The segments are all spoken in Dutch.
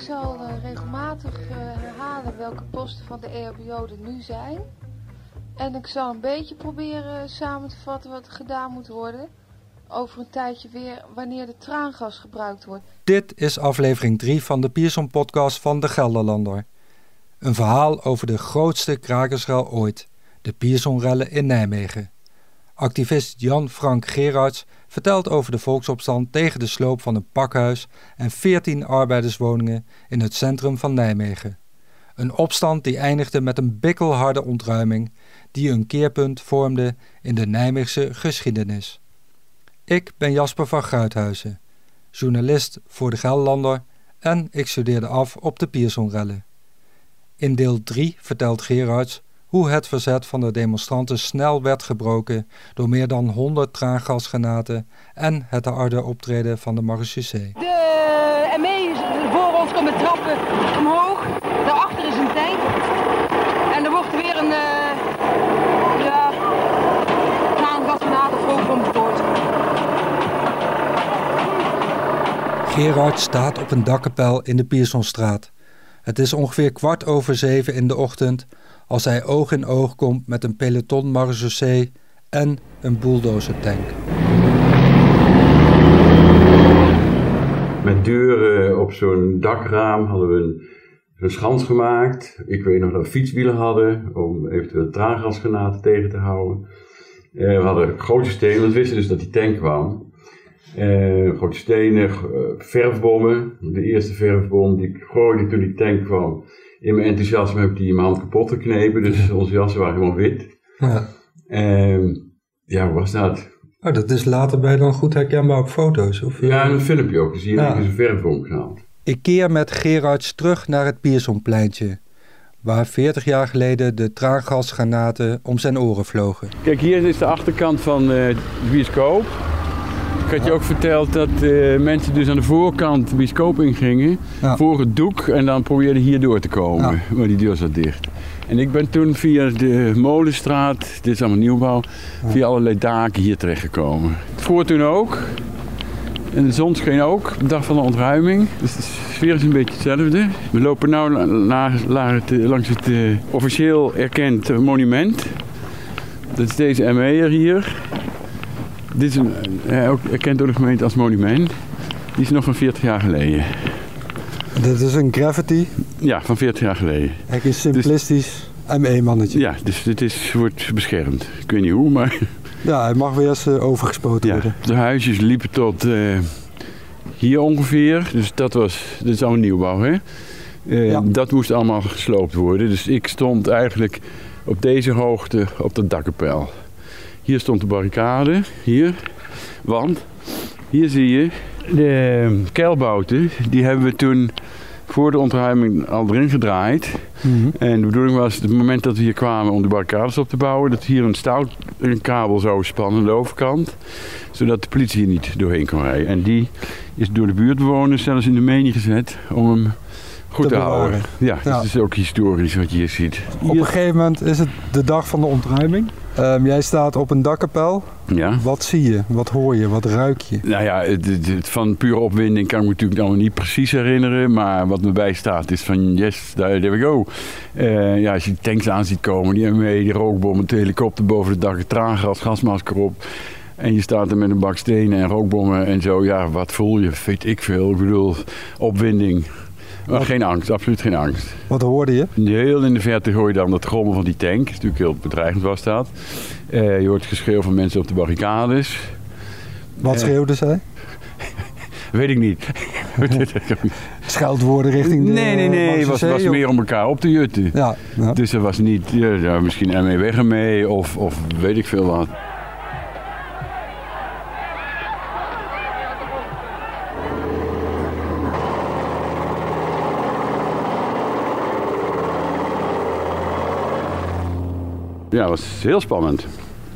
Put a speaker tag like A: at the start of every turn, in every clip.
A: zal eh, regelmatig eh, herhalen welke posten van de EHBO er nu zijn. En ik zal een beetje proberen samen te vatten wat er gedaan moet worden. Over een tijdje weer wanneer de traangas gebruikt wordt.
B: Dit is aflevering 3 van de Pierson-podcast van de Gelderlander. Een verhaal over de grootste krakersrel ooit, de Piersonrellen in Nijmegen. Activist Jan-Frank Gerards vertelt over de volksopstand tegen de sloop van een pakhuis en 14 arbeiderswoningen in het centrum van Nijmegen. Een opstand die eindigde met een bikkelharde ontruiming die een keerpunt vormde in de Nijmeegse geschiedenis. Ik ben Jasper van Gruithuizen, journalist voor de Gelderlander en ik studeerde af op de Piersonrellen. In deel 3 vertelt Gerards hoe het verzet van de demonstranten snel werd gebroken door meer dan 100 traangasgranaten en het harde optreden van de marechaussee.
C: De ME voor ons komt met trappen omhoog. Daarachter is een tank. En er wordt weer een uh, ja, traangasgranaat of rookbom.
B: Gerard staat op een dakkapel in de Piersonstraat. Het is ongeveer kwart over zeven in de ochtend als hij oog in oog komt met een peloton marechaussee en een bulldozertank.
D: Met deuren op zo'n dakraam hadden we een, een schans gemaakt. Ik weet nog dat we fietswielen hadden om eventueel traangasgranaten tegen te houden. Uh, we hadden grote stenen, we wisten dus dat die tank kwam. Uh, grote stenen, uh, verfbommen. De eerste verfbom die ik gooide toen die tank kwam. In mijn enthousiasme heb ik die in mijn hand kapot geknepen. Dus onze jassen waren helemaal wit.
B: Ja,
D: Uh, ja, hoe was dat?
B: oh, dat is later bij dan goed herkenbaar op foto's. Of,
D: Ja, en een filmpje ook. Dan zie je
B: Ja.
D: dat ik een verfbom gehaald.
B: Ik keer met Gerards terug naar het Piersonpleintje, waar 40 jaar geleden de traangasgranaten om zijn oren vlogen.
E: Kijk, hier is de achterkant van eh, de bioscoop. Ik had je ook verteld dat eh, mensen dus aan de voorkant de bioscoop ingingen.
B: Ja.
E: Voor het doek en dan probeerden hier door te komen. Maar die deur zat dicht. En ik ben toen via de Molenstraat, dit is allemaal nieuwbouw, via allerlei daken hier terechtgekomen. Het voer toen ook. En de zon scheen ook, de dag van de ontruiming. Dus de sfeer is een beetje hetzelfde. We lopen nu la- la- eh, langs het eh, officieel erkend monument. Dat is deze ME'er hier. Dit is een, eh, ook erkend door de gemeente als monument. Die is nog van 40 jaar geleden.
B: Dit is een graffiti.
E: Ja, van 40 jaar geleden.
B: Hij is simplistisch ME-mannetje.
E: Ja, dus dit is, wordt beschermd. Ik weet niet hoe, maar
B: Ja, hij mag weer eens eh, overgespoten
E: ja.
B: worden.
E: De huisjes liepen tot eh, hier ongeveer. Dus dat was, dit is allemaal nieuwbouw, hè?
B: Ja.
E: Dat moest allemaal gesloopt worden. Dus ik stond eigenlijk op deze hoogte op de dakkapel. Hier stond de barricade, hier. Want hier zie je de keilbouten. Die hebben we toen voor de ontruiming al erin gedraaid.
B: Mhm.
E: En de bedoeling was, op het moment dat we hier kwamen om de barricades op te bouwen, dat hier een stout een kabel zou spannen aan de overkant, zodat de politie hier niet doorheen kon rijden. En die is door de buurtbewoners zelfs in de menie gezet om hem goed
B: Te
E: te, houden. Ja. dat is ook historisch wat je hier ziet.
B: Op een gegeven moment is het de dag van de ontruiming. Ehm, jij staat op een dakkapel.
E: Ja.
B: Wat zie je? Wat hoor je? Wat ruik je?
E: Nou ja, het, het- het- van pure opwinding kan ik me natuurlijk allemaal niet precies herinneren. Maar wat me bijstaat is van yes, there, we go. Eh, ja, als je die tanks aan ziet komen, die ME, die rookbommen, de helikopter boven het dak, het traangas, gasmasker op. En je staat er met een bak stenen en rookbommen en zo. Ja, wat voel je? Weet ik veel. Ik bedoel, opwinding. Maar
B: Wat-
E: geen angst, absoluut geen angst.
B: Wat hoorde je?
E: Heel in de verte hoor je dan het grommen van die tank. Natuurlijk heel bedreigend was dat. Eh, je hoort het geschreeuw van mensen op de barricades.
B: Wat
E: Eh.
B: schreeuwde zij?
E: Weet ik niet.
B: Scheldwoorden richting de
E: nee, nee, nee. Het was, was meer om elkaar op te jutten.
B: Ja, ja.
E: Dus er was niet, ja, misschien ermee weg ermee of, of weet ik veel wat. Ja, het was heel spannend.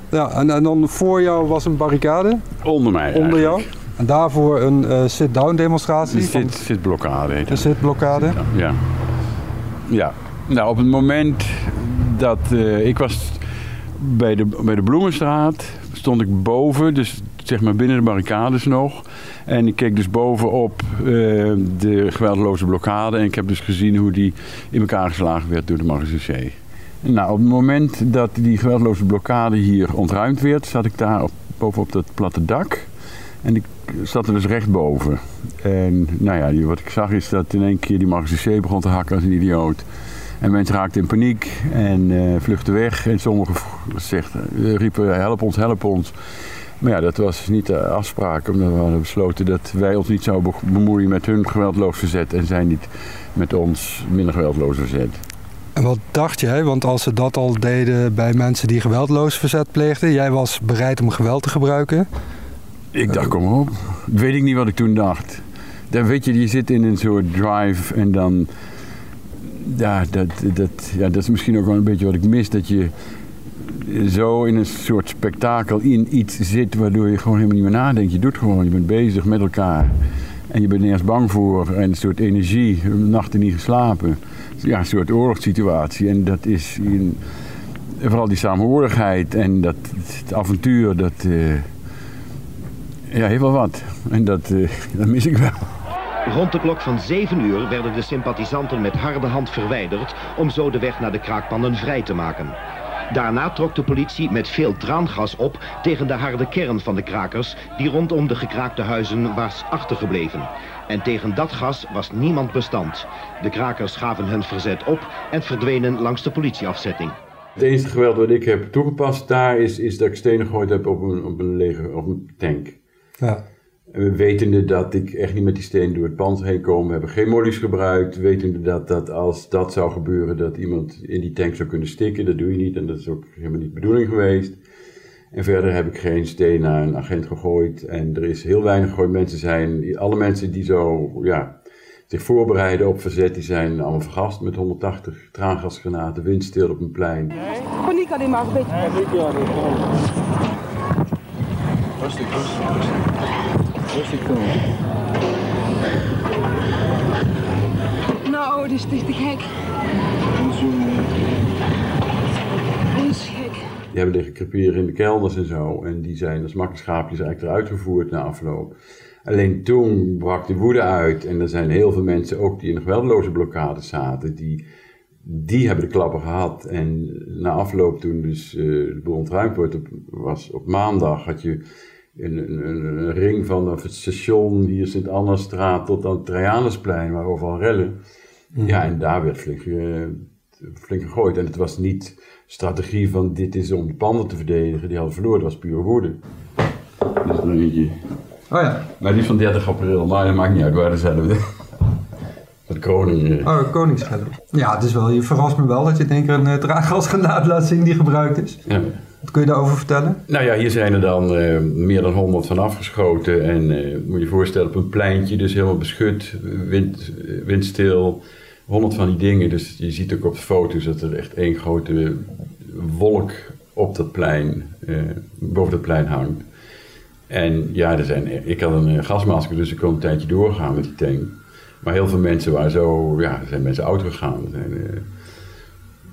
B: ja en, en dan voor jou was een barricade.
E: Onder mij
B: Onder jou. En daarvoor een eh, sit-down demonstratie.
E: Een zit, zitblokkade het.
B: zitblokkade.
E: Ja. Ja. Nou, op het moment dat eh, ik was bij de, bij de Bloemenstraat, stond ik boven, dus zeg maar binnen de barricades nog.
F: En ik keek dus bovenop uh, de geweldloze blokkade. En ik heb dus gezien hoe die in elkaar geslagen werd door de marechaussee. Nou, op het moment dat die geweldloze blokkade hier ontruimd werd, zat ik daar op, bovenop dat platte dak. En ik zat er dus recht boven. En nou ja, wat ik zag is dat in één keer die marechaussee begon te hakken als een idioot. En mensen raakten in paniek en uh, vluchtten weg. En sommigen zegden, uh, riepen help ons, help ons. Maar ja, dat was niet de afspraak. Omdat we hadden besloten dat wij ons niet zouden bemoeien met hun geweldloos verzet. En zij niet met ons minder geweldloos verzet.
B: En wat dacht jij? Want als ze dat al deden bij mensen die geweldloos verzet pleegden. Jij was bereid om geweld te gebruiken.
F: Ik dacht, kom op. Weet ik niet wat ik toen dacht. Dan weet je, je zit in een soort drive en dan ja, dat, dat, ja, dat is misschien ook wel een beetje wat ik mis. Dat je zo in een soort spektakel in iets zit waardoor je gewoon helemaal niet meer nadenkt. Je doet gewoon, je bent bezig met elkaar. En je bent nergens bang voor. En een soort energie, nachten niet geslapen. Ja, een soort oorlogssituatie. En dat is in, vooral die samenhorigheid en dat het avontuur, dat uh, ja, heeft wel wat. En dat, uh, dat mis ik wel.
G: Rond de klok van 7 uur werden de sympathisanten met harde hand verwijderd om zo de weg naar de kraakpannen vrij te maken. Daarna trok de politie met veel traangas op tegen de harde kern van de krakers die rondom de gekraakte huizen was achtergebleven. En tegen dat gas was niemand bestand. De krakers gaven hun verzet op en verdwenen langs de politieafzetting.
E: Het enige geweld wat ik heb toegepast daar is, is dat ik stenen gegooid heb op een, op een, leger, op een tank. Ja. Wetende dat ik echt niet met die steen door het pand heen kom. We hebben geen mollies gebruikt. Wetende dat, dat als dat zou gebeuren, dat iemand in die tank zou kunnen stikken. Dat doe je niet en dat is ook helemaal niet de bedoeling geweest. En verder heb ik geen steen naar een agent gegooid. En er is heel weinig gegooid. Mensen zijn, alle mensen die zo, ja, zich voorbereiden op verzet, die zijn allemaal vergast met 180 traangasgranaten, windstil op een plein.
C: Paniek alleen maar een beetje.
F: Rustig, rustig, rustig.
C: Nou, dit is te gek. Dit is gek.
E: Die hebben liggen creperen in de kelders en zo. En die zijn als makkerschaapjes eigenlijk eruit gevoerd na afloop. Alleen toen brak de woede uit. En er zijn heel veel mensen ook die in een geweldloze blokkade zaten. Die, die hebben de klappen gehad. En na afloop toen dus uh, de boel ontruimd wordt, op, was op maandag had je een, een, een, ring van het station hier Sint-Anna-straat tot aan het Trajanusplein, waar overal rellen. Mhm. Ja, en daar werd flink, uh, flink gegooid. En het was niet strategie van dit is om de panden te verdedigen, die hadden verloren, dat was pure woede. Dat is eentje. Oh ja. Maar die van 30 april, maar dat maakt niet uit waar dezelfde. Het koning.
B: Uh. Oh, koningsschelp. Ja, het is wel, je verrast me wel dat je in één keer een uh, draaggasgranaat laat zien die gebruikt is. Ja. Wat kun je daarover vertellen?
E: Nou ja, hier zijn er dan uh, meer dan 100 van afgeschoten. En uh, moet je je voorstellen op een pleintje, dus helemaal beschut, wind, windstil. 100 van die dingen. Dus je ziet ook op de foto's dat er echt één grote wolk op dat plein, uh, boven dat plein hangt. En ja, er zijn, ik had een gasmasker, dus ik kon een tijdje doorgaan met die tank. Maar heel veel mensen waren zo, ja, er zijn mensen oud gegaan. Zijn,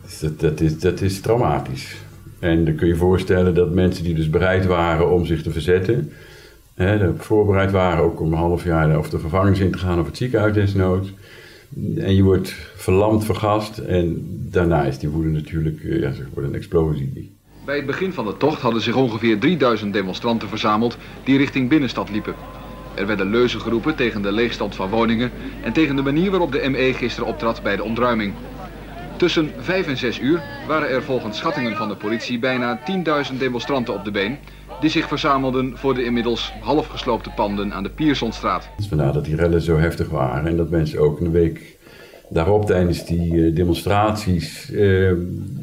E: dus dat, dat, is, dat is traumatisch. En dan kun je voorstellen dat mensen die dus bereid waren om zich te verzetten, hè, voorbereid waren ook om een half jaar of de vervangings in te gaan of het ziekenhuis desnoods. En je wordt verlamd, vergast en daarna is die woede natuurlijk eh, ja, zeg maar een explosie.
H: Bij het begin van de tocht hadden zich ongeveer 3000 demonstranten verzameld die richting binnenstad liepen. Er werden leuzen geroepen tegen de leegstand van woningen en tegen de manier waarop de ME gisteren optrad bij de ontruiming. Tussen 5 en 6 uur waren er volgens schattingen van de politie bijna 10.000 demonstranten op de been die zich verzamelden voor de inmiddels halfgesloopte panden aan de Piersonstraat.
E: Vandaar dat die rellen zo heftig waren en dat mensen ook een week daarop tijdens die eh, demonstraties uh,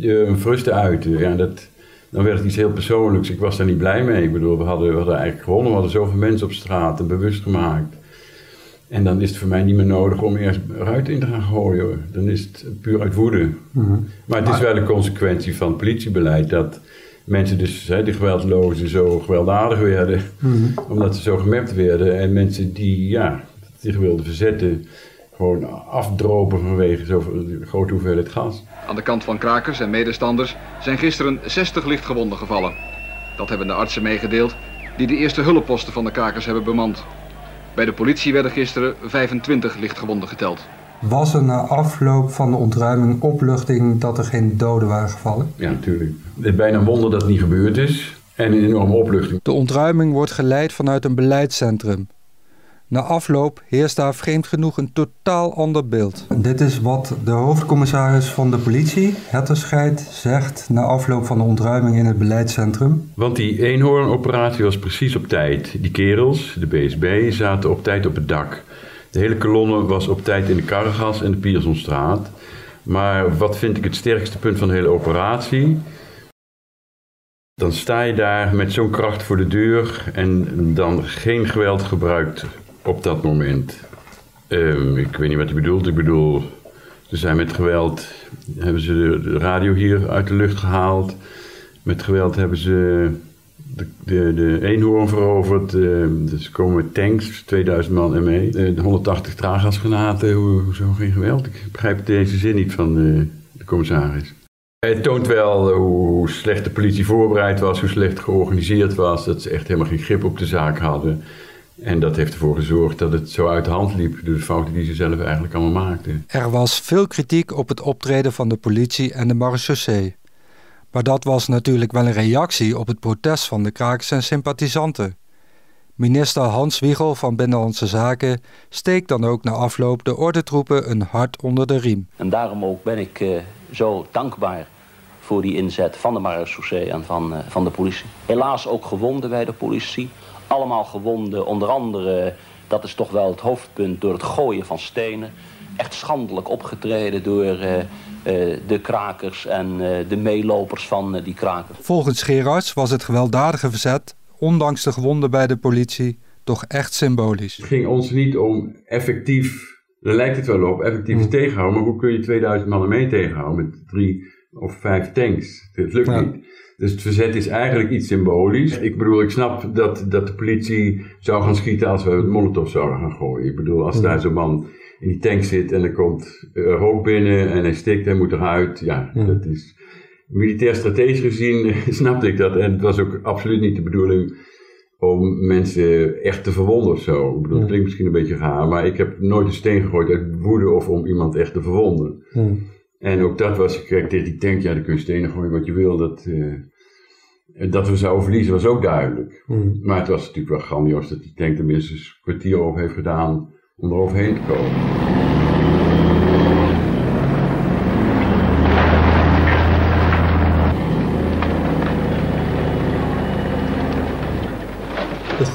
E: een frust uiten. Ja, dat, dan werd het iets heel persoonlijks. Ik was daar niet blij mee. Ik bedoel, we hadden, we hadden eigenlijk gewonnen. We hadden zoveel mensen op straat bewust gemaakt. En dan is het voor mij niet meer nodig om eerst ruit in te gaan gooien. Dan is het puur uit woede. Mhm. Maar het is wel een consequentie van het politiebeleid dat mensen dus, hè, die geweldlozen, zo gewelddadig werden. Mhm. Omdat ze zo gemapt werden. En mensen die ja, zich wilden verzetten, gewoon afdropen vanwege zo'n grote hoeveelheid gas.
H: Aan de kant van krakers en medestanders zijn gisteren 60 lichtgewonden gevallen. Dat hebben de artsen meegedeeld die de eerste hulpposten van de krakers hebben bemand. Bij de politie werden gisteren 25 lichtgewonden geteld.
B: Was er na afloop van de ontruiming opluchting dat er geen doden waren gevallen?
E: Ja, natuurlijk. Het is bijna een wonder dat het niet gebeurd is. En een enorme opluchting.
B: De ontruiming wordt geleid vanuit een beleidscentrum. Na afloop heerst daar vreemd genoeg een totaal ander beeld. Dit is wat de hoofdcommissaris van de politie, Hetterscheid, zegt na afloop van de ontruiming in het beleidscentrum.
E: Want die eenhoornoperatie was precies op tijd. Die kerels, de BSB, zaten op tijd op het dak. De hele kolonne was op tijd in de Karregas en de Piersonstraat. Maar wat vind ik het sterkste punt van de hele operatie? Dan sta je daar met zo'n kracht voor de deur en dan geen geweld gebruikt op dat moment. Ehm, ik weet niet wat je bedoelt. Ik bedoel, ze zijn met geweld, hebben ze de radio hier uit de lucht gehaald. Met geweld hebben ze de, de, de eenhoorn veroverd. Ehm, dus ze komen met tanks, 2000 man ME. Uh, de 180 traaggasgranaten, hoezo geen geweld? Ik begrijp deze zin niet van de, de commissaris. Het toont wel hoe slecht de politie voorbereid was, hoe slecht georganiseerd was. Dat ze echt helemaal geen grip op de zaak hadden. En dat heeft ervoor gezorgd dat het zo uit de hand liep door de fouten die ze zelf eigenlijk allemaal maakten.
B: Er was veel kritiek op het optreden van de politie en de marechaussee. Maar dat was natuurlijk wel een reactie op het protest van de krakers en sympathisanten. Minister Hans Wiegel van Binnenlandse Zaken steekt dan ook na afloop de ordentroepen een hart onder de riem.
I: En daarom ook ben ik uh, zo dankbaar voor die inzet van de marechaussee en van, uh, van de politie. Helaas ook gewonden bij de politie. Allemaal gewonden, onder andere, dat is toch wel het hoofdpunt, door het gooien van stenen. Echt schandelijk opgetreden door uh, uh, de krakers en uh, de meelopers van die krakers.
B: Volgens Gerards was het gewelddadige verzet, ondanks de gewonden bij de politie, toch echt symbolisch.
D: Het ging ons niet om effectief, daar lijkt het wel op, effectief mm. tegenhouden. Maar hoe kun je 2000 mannen mee tegenhouden met drie of vijf tanks? Het lukt ja. niet. Dus het verzet is eigenlijk iets symbolisch. Ik bedoel, ik snap dat, dat de politie zou gaan schieten als we een molotov zouden gaan gooien. Ik bedoel, als daar zo'n man in die tank zit en er komt rook binnen en hij stikt en moet eruit. Ja, ja. dat is militair strategisch gezien snapte ik dat. En het was ook absoluut niet de bedoeling om mensen echt te verwonden of zo. Ik bedoel, het klinkt misschien een beetje raar, maar ik heb nooit een steen gegooid uit woede of om iemand echt te verwonden.
B: Ja.
D: En ook dat was, kijk, tegen die tank, ja, dan kun je stenen gooien wat je wil. Dat, uh, dat we zouden verliezen was ook duidelijk.
B: Mm.
D: Maar het was natuurlijk wel grandioos dat die tank tenminste een kwartier over heeft gedaan om er overheen te komen.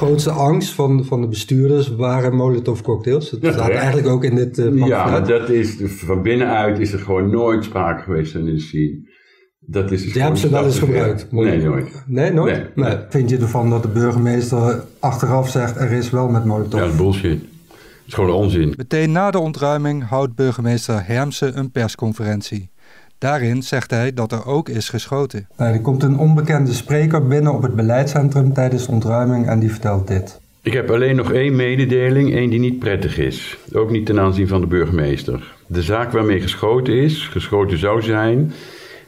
B: Grootste angst van, van de bestuurders waren molotov cocktails. Dat staat
D: ja,
B: eigenlijk ook in dit uh,
D: Ja, maar dat is, van binnenuit is er gewoon nooit sprake geweest van een scene. Dat is
B: Die hebben ze wel eens gebruikt?
D: Nee, nooit.
B: Nee, nooit?
D: Nee, nee.
B: Vind je ervan dat de burgemeester achteraf zegt er is wel met molotov?
D: Ja, dat is bullshit. Het is gewoon onzin.
B: Meteen na de ontruiming houdt burgemeester Hermsen een persconferentie. Daarin zegt hij dat er ook is geschoten. Nee, er komt een onbekende spreker binnen op het beleidscentrum tijdens de ontruiming en die vertelt dit.
E: Ik heb alleen nog één mededeling, één die niet prettig is. Ook niet ten aanzien van de burgemeester. De zaak waarmee geschoten is, geschoten zou zijn,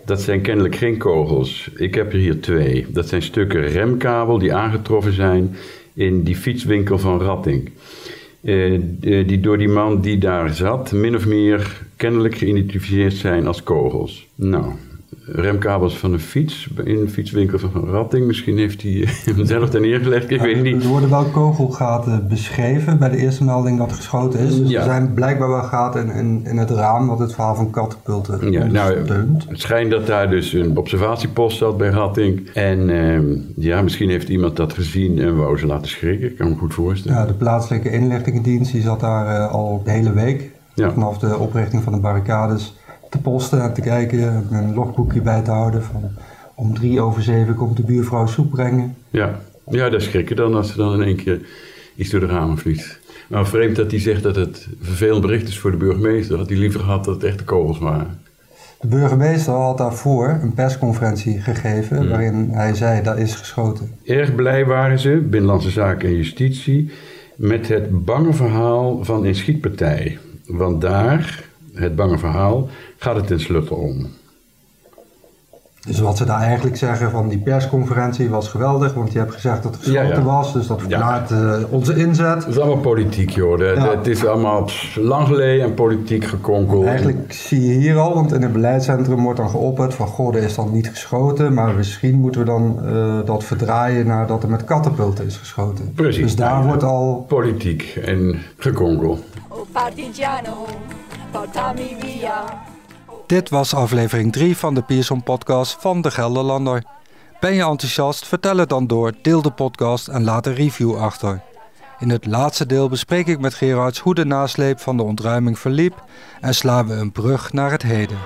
E: dat zijn kennelijk geen kogels. Ik heb er hier twee. Dat zijn stukken remkabel die aangetroffen zijn in die fietswinkel van Ratting. Uh, die door die man die daar zat, min of meer kennelijk geïdentificeerd zijn als kogels. Nou, remkabels van een fiets in een fietswinkel van Ratting. Misschien heeft hij hem zelf daar neergelegd, ik
B: ja,
E: weet niet.
B: Er worden wel kogelgaten beschreven bij de eerste melding dat geschoten is. Dus
E: Ja.
B: er zijn blijkbaar wel gaten in, in het raam wat het verhaal van katapulten
E: Ja, nou, het schijnt dat daar dus een observatiepost zat bij Ratting. En ehm, ja, misschien heeft iemand dat gezien en wou ze laten schrikken. Ik kan me goed voorstellen.
B: Ja, de plaatselijke inlichtingendienst die zat daar eh, al de hele week. Vanaf de oprichting van de barricades te posten en te kijken. Een logboekje bij te houden van om drie over zeven komt de buurvrouw soep brengen.
E: Ja, ja dat schrikken dan als er dan in één keer iets door de ramen vliegt. Maar vreemd dat hij zegt dat het een vervelend bericht is voor de burgemeester. Dat hij liever had dat het echte kogels waren.
B: De burgemeester had daarvoor een persconferentie gegeven
E: Hmm.
B: waarin hij zei dat is geschoten.
E: Erg blij waren ze, Binnenlandse Zaken en Justitie, met het bange verhaal van een schietpartij. Want daar, het bange verhaal, gaat het tenslotte om.
B: Dus wat ze daar eigenlijk zeggen van die persconferentie was geweldig, want je hebt gezegd dat er geschoten
E: Ja, ja.
B: was, dus dat verklaart eh, onze inzet.
E: Het is allemaal politiek, joh. Het,
B: Ja.
E: het is allemaal lang geleden en politiek gekonkeld.
B: Eigenlijk zie je hier al, want in het beleidscentrum wordt dan geopperd van goh, er is dan niet geschoten, maar misschien moeten we dan eh, dat verdraaien naar dat er met katapulten is geschoten.
E: Precies.
B: Dus daar wordt al
E: Politiek en gekonkel.
J: Oh partigiano, portami via.
B: Dit was aflevering 3 van de Pearson podcast van de Gelderlander. Ben je enthousiast? Vertel het dan door, deel de podcast en laat een review achter. In het laatste deel bespreek ik met Gerards hoe de nasleep van de ontruiming verliep en slaan we een brug naar het heden.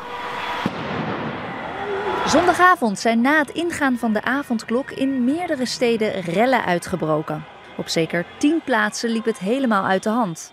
K: Zondagavond zijn na het ingaan van de avondklok in meerdere steden rellen uitgebroken. Op zeker 10 plaatsen liep het helemaal uit de hand.